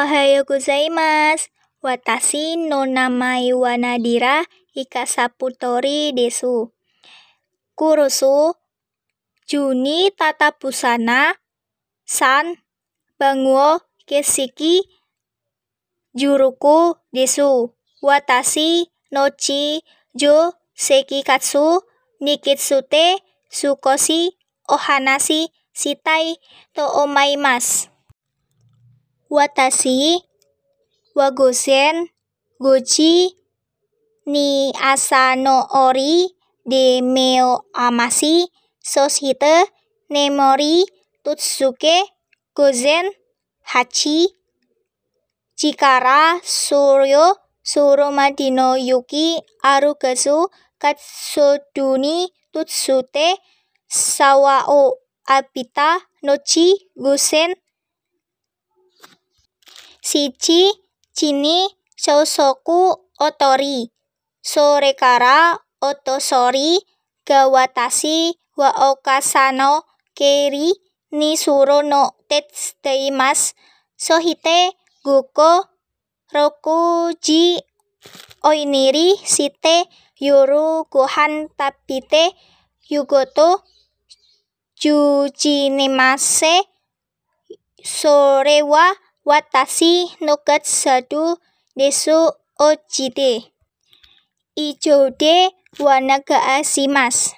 Ohayo gozaimasu. Watashi no namae wa Nadira Ikasaputori desu. Kurosu Juni Tata Busana San Banguo Kesiki Juruku desu. Watashi no chi jo sekikatsu nikitsute sukoshi ohanashi shitai to omaimasu. Watashi wa gozen gochi ni asa no ori de meo amashi so shite nemori totsuke gozen hachi chikara shoryo soromadi no yuki arukazu katsuduni totsute sawao abita no chi gozen shichi chini shousoku otori. Sorekara otosori ga watashi wa okasano keri ni suro no tetsudaimasu so hite goko rokuji oiniri shite yoru gohan tappite yugoto jujinemasu sore wa watashi no katsudou desu ojide. Ijou de wa nagashimimasu.